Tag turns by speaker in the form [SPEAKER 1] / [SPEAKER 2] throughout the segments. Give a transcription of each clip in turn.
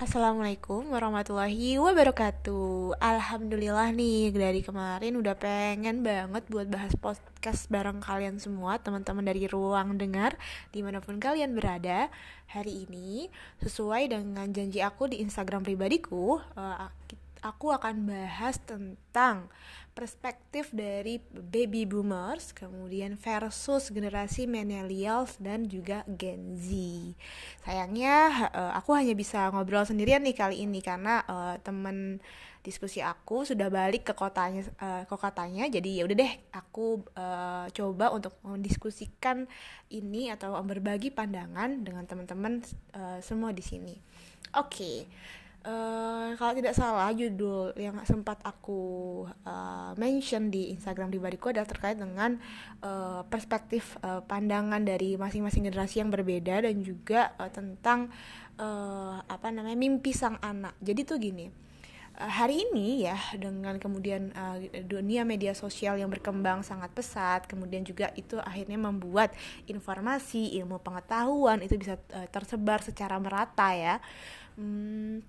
[SPEAKER 1] Assalamualaikum warahmatullahi wabarakatuh. Alhamdulillah nih dari kemarin udah pengen banget buat bahas podcast bareng kalian semua Teman-teman dari ruang dengar di mana pun kalian berada. Hari ini sesuai dengan janji aku di Instagram pribadiku uh, Aku akan bahas tentang perspektif dari baby boomers, kemudian versus generasi millennials dan juga Gen Z. Sayangnya uh, aku hanya bisa ngobrol sendirian nih kali ini karena uh, temen diskusi aku sudah balik ke kotanya uh, ke kotanya jadi ya udah deh aku uh, coba untuk mendiskusikan ini atau berbagi pandangan dengan teman-teman uh, semua di sini. Oke. Okay. Uh, kalau tidak salah judul yang sempat aku uh, mention di Instagram pribadiku adalah terkait dengan uh, perspektif uh, pandangan dari masing-masing generasi yang berbeda dan juga uh, tentang uh, apa namanya mimpi sang anak. Jadi tuh gini, hari ini ya dengan kemudian uh, dunia media sosial yang berkembang sangat pesat, kemudian juga itu akhirnya membuat informasi, ilmu pengetahuan itu bisa uh, tersebar secara merata ya. Hmm,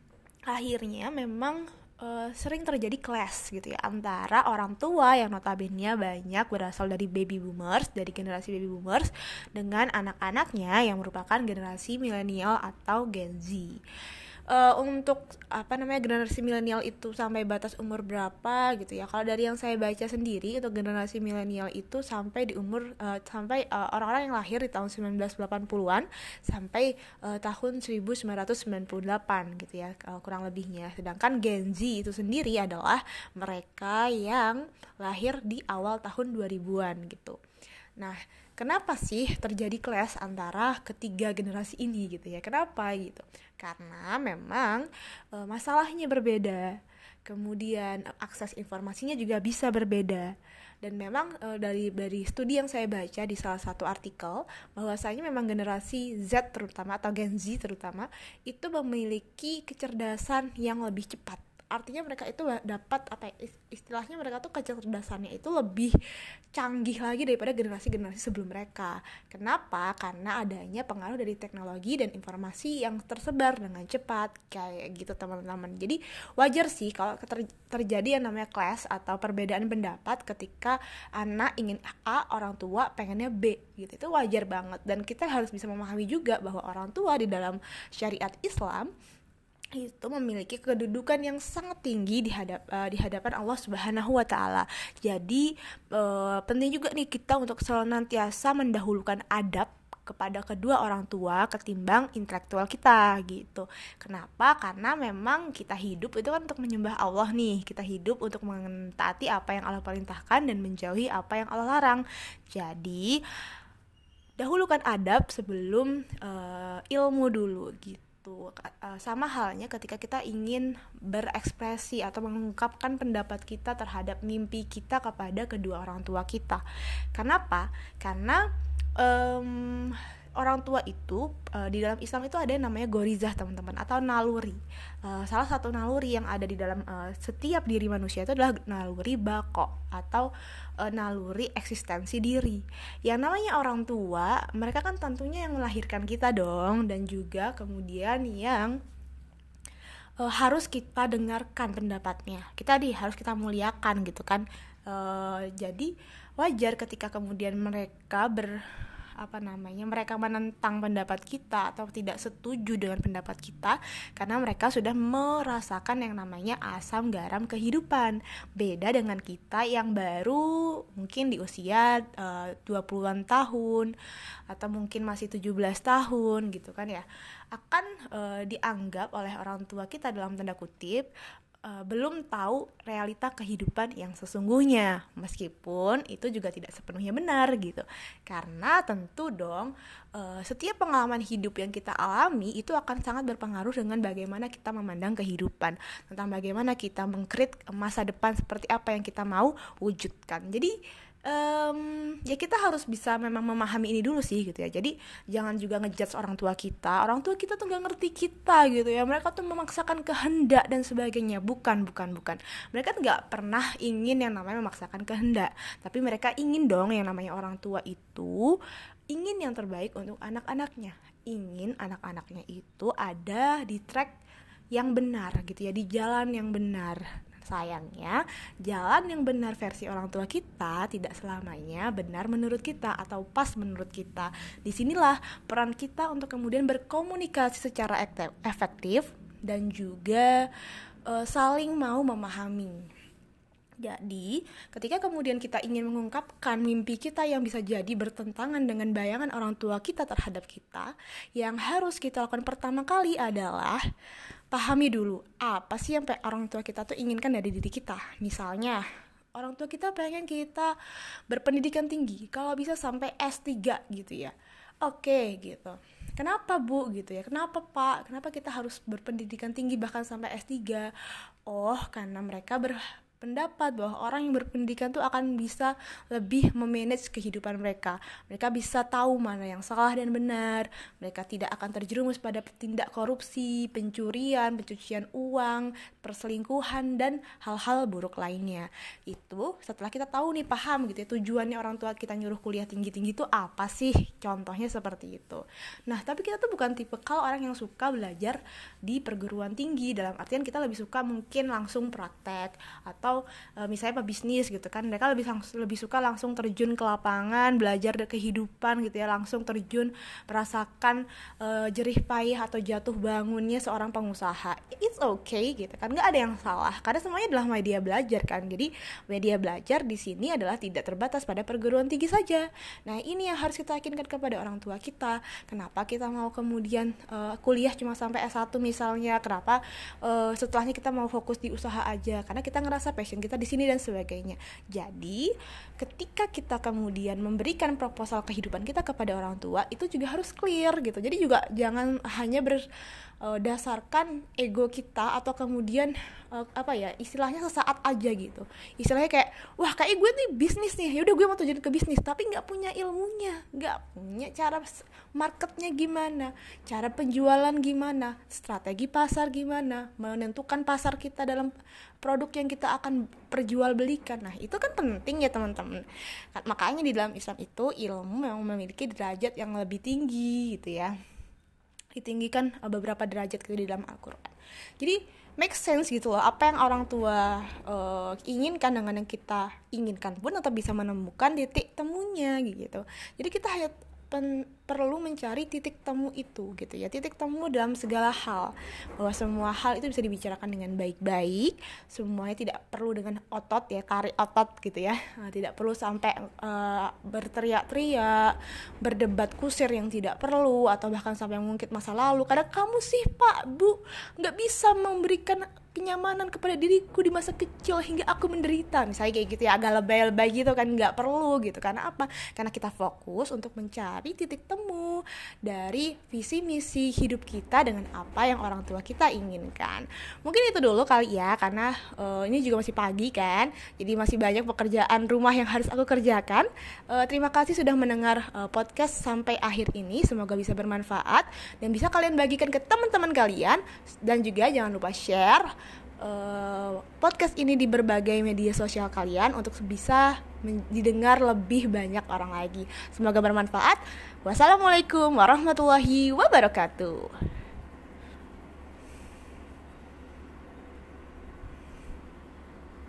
[SPEAKER 1] akhirnya memang uh, sering terjadi clash gitu ya antara orang tua yang notabene banyak berasal dari baby boomers dari generasi baby boomers dengan anak-anaknya yang merupakan generasi milenial atau Gen Z uh, untuk apa namanya generasi milenial itu sampai batas umur berapa gitu ya. Kalau dari yang saya baca sendiri untuk generasi milenial itu sampai di umur uh, sampai eh, orang-orang yang lahir di tahun 1980-an sampai uh, tahun 1998 gitu ya uh, kurang lebihnya. Sedangkan Gen Z itu sendiri adalah mereka yang lahir di awal tahun 2000-an gitu nah kenapa sih terjadi clash antara ketiga generasi ini gitu ya? Kenapa gitu? Karena memang e, masalahnya berbeda. Kemudian akses informasinya juga bisa berbeda. Dan memang e, dari dari studi yang saya baca di salah satu artikel bahwasanya memang generasi Z terutama atau Gen Z terutama itu memiliki kecerdasan yang lebih cepat artinya mereka itu dapat apa ya, istilahnya mereka tuh kecerdasannya itu lebih canggih lagi daripada generasi-generasi sebelum mereka. Kenapa? Karena adanya pengaruh dari teknologi dan informasi yang tersebar dengan cepat kayak gitu teman-teman. Jadi wajar sih kalau ter terjadi yang namanya class atau perbedaan pendapat ketika anak ingin A, orang tua pengennya B gitu. Itu wajar banget dan kita harus bisa memahami juga bahwa orang tua di dalam syariat Islam itu memiliki kedudukan yang sangat tinggi di hadap uh, hadapan Allah Subhanahu wa taala. Jadi uh, penting juga nih kita untuk senantiasa mendahulukan adab kepada kedua orang tua ketimbang intelektual kita gitu. Kenapa? Karena memang kita hidup itu kan untuk menyembah Allah nih. Kita hidup untuk mentaati apa yang Allah perintahkan dan menjauhi apa yang Allah larang. Jadi dahulukan adab sebelum uh, ilmu dulu gitu gitu. Sama halnya ketika kita ingin berekspresi atau mengungkapkan pendapat kita terhadap mimpi kita kepada kedua orang tua kita. Kenapa? Karena um, orang tua itu uh, di dalam Islam itu ada yang namanya gorizah teman-teman atau naluri. Uh, salah satu naluri yang ada di dalam uh, setiap diri manusia itu adalah naluri bako atau uh, naluri eksistensi diri. Yang namanya orang tua mereka kan tentunya yang melahirkan kita dong dan juga kemudian yang uh, harus kita dengarkan pendapatnya. Kita di harus kita muliakan gitu kan. Uh, jadi wajar ketika kemudian mereka ber apa namanya mereka menentang pendapat kita atau tidak setuju dengan pendapat kita karena mereka sudah merasakan yang namanya asam garam kehidupan. Beda dengan kita yang baru mungkin di usia uh, 20-an tahun atau mungkin masih 17 tahun gitu kan ya akan uh, dianggap oleh orang tua kita dalam tanda kutip uh, belum tahu realita kehidupan yang sesungguhnya. Meskipun itu juga tidak sepenuhnya benar gitu. Karena tentu dong uh, setiap pengalaman hidup yang kita alami itu akan sangat berpengaruh dengan bagaimana kita memandang kehidupan. Tentang bagaimana kita mengkrit masa depan seperti apa yang kita mau wujudkan. Jadi um, ya kita harus bisa memang memahami ini dulu sih gitu ya. Jadi jangan juga ngejudge orang tua kita. Orang tua kita tuh nggak ngerti kita gitu ya. Mereka tuh memaksakan kehendak dan sebagainya. Bukan bukan bukan. Mereka nggak pernah ingin yang namanya memaksakan kehendak. Tapi mereka ingin dong yang namanya orang tua itu ingin yang terbaik untuk anak-anaknya. Ingin anak-anaknya itu ada di track yang benar gitu ya. Di jalan yang benar sayangnya jalan yang benar versi orang tua kita tidak selamanya benar menurut kita atau pas menurut kita. Di sinilah peran kita untuk kemudian berkomunikasi secara efektif dan juga uh, saling mau memahami jadi, ketika kemudian kita ingin mengungkapkan mimpi kita yang bisa jadi bertentangan dengan bayangan orang tua kita terhadap kita, yang harus kita lakukan pertama kali adalah pahami dulu apa sih yang orang tua kita tuh inginkan dari diri kita. Misalnya, orang tua kita pengen kita berpendidikan tinggi, kalau bisa sampai S3 gitu ya. Oke, gitu. Kenapa bu gitu ya? Kenapa pak? Kenapa kita harus berpendidikan tinggi bahkan sampai S3? Oh, karena mereka ber pendapat bahwa orang yang berpendidikan tuh akan bisa lebih memanage kehidupan mereka. Mereka bisa tahu mana yang salah dan benar. Mereka tidak akan terjerumus pada tindak korupsi, pencurian, pencucian uang, perselingkuhan dan hal-hal buruk lainnya. Itu setelah kita tahu nih paham gitu ya tujuannya orang tua kita nyuruh kuliah tinggi-tinggi itu apa sih? Contohnya seperti itu. Nah, tapi kita tuh bukan tipe kalau orang yang suka belajar di perguruan tinggi dalam artian kita lebih suka mungkin langsung praktek atau atau e, misalnya pebisnis gitu kan mereka lebih lebih suka langsung terjun ke lapangan belajar kehidupan gitu ya langsung terjun merasakan e, jerih payah atau jatuh bangunnya seorang pengusaha. It's okay gitu kan nggak ada yang salah karena semuanya adalah media belajar kan. Jadi media belajar di sini adalah tidak terbatas pada perguruan tinggi saja. Nah ini yang harus kita yakinkan kepada orang tua kita. Kenapa kita mau kemudian uh, kuliah cuma sampai S1 misalnya? Kenapa uh, setelahnya kita mau fokus di usaha aja? Karena kita ngerasa passion kita di sini dan sebagainya. Jadi, ketika kita kemudian memberikan proposal kehidupan kita kepada orang tua, itu juga harus clear gitu. Jadi juga jangan hanya berdasarkan uh, ego kita atau kemudian uh, apa ya istilahnya sesaat aja gitu istilahnya kayak wah kayak gue nih bisnis nih yaudah gue mau terjun ke bisnis tapi nggak punya ilmunya nggak punya cara marketnya gimana cara penjualan gimana strategi pasar gimana menentukan pasar kita dalam produk yang kita akan perjualbelikan. Nah itu kan penting ya teman-teman. Makanya di dalam Islam itu ilmu memang memiliki derajat yang lebih tinggi gitu ya. Ditinggikan beberapa derajat gitu di dalam Al-Quran. Jadi make sense gitu loh. Apa yang orang tua uh, inginkan dengan yang kita inginkan pun tetap bisa menemukan titik temunya gitu. Jadi kita hanya pen, perlu mencari titik temu itu gitu ya. Titik temu dalam segala hal. Bahwa semua hal itu bisa dibicarakan dengan baik-baik. Semuanya tidak perlu dengan otot ya kari otot gitu ya. Nah, tidak perlu sampai uh, berteriak-teriak berdebat kusir yang tidak perlu atau bahkan sampai mengungkit masa lalu. Karena kamu sih pak bu nggak bisa memberikan kenyamanan kepada diriku di masa kecil hingga aku menderita. Misalnya kayak gitu ya agak lebay-lebay gitu kan nggak perlu gitu. Karena apa? Karena kita fokus untuk mencari titik temu dari visi misi hidup kita dengan apa yang orang tua kita inginkan. Mungkin itu dulu kali ya karena uh, ini juga masih pagi kan jadi masih banyak pekerjaan rumah yang harus aku kerjakan. Uh, terima kasih sudah mendengar uh, podcast sampai akhir ini. Semoga bisa bermanfaat dan bisa kalian bagikan ke teman-teman kalian. Dan juga jangan lupa share uh, podcast ini di berbagai media sosial kalian untuk bisa didengar lebih banyak orang lagi. Semoga bermanfaat. Wassalamualaikum warahmatullahi wabarakatuh.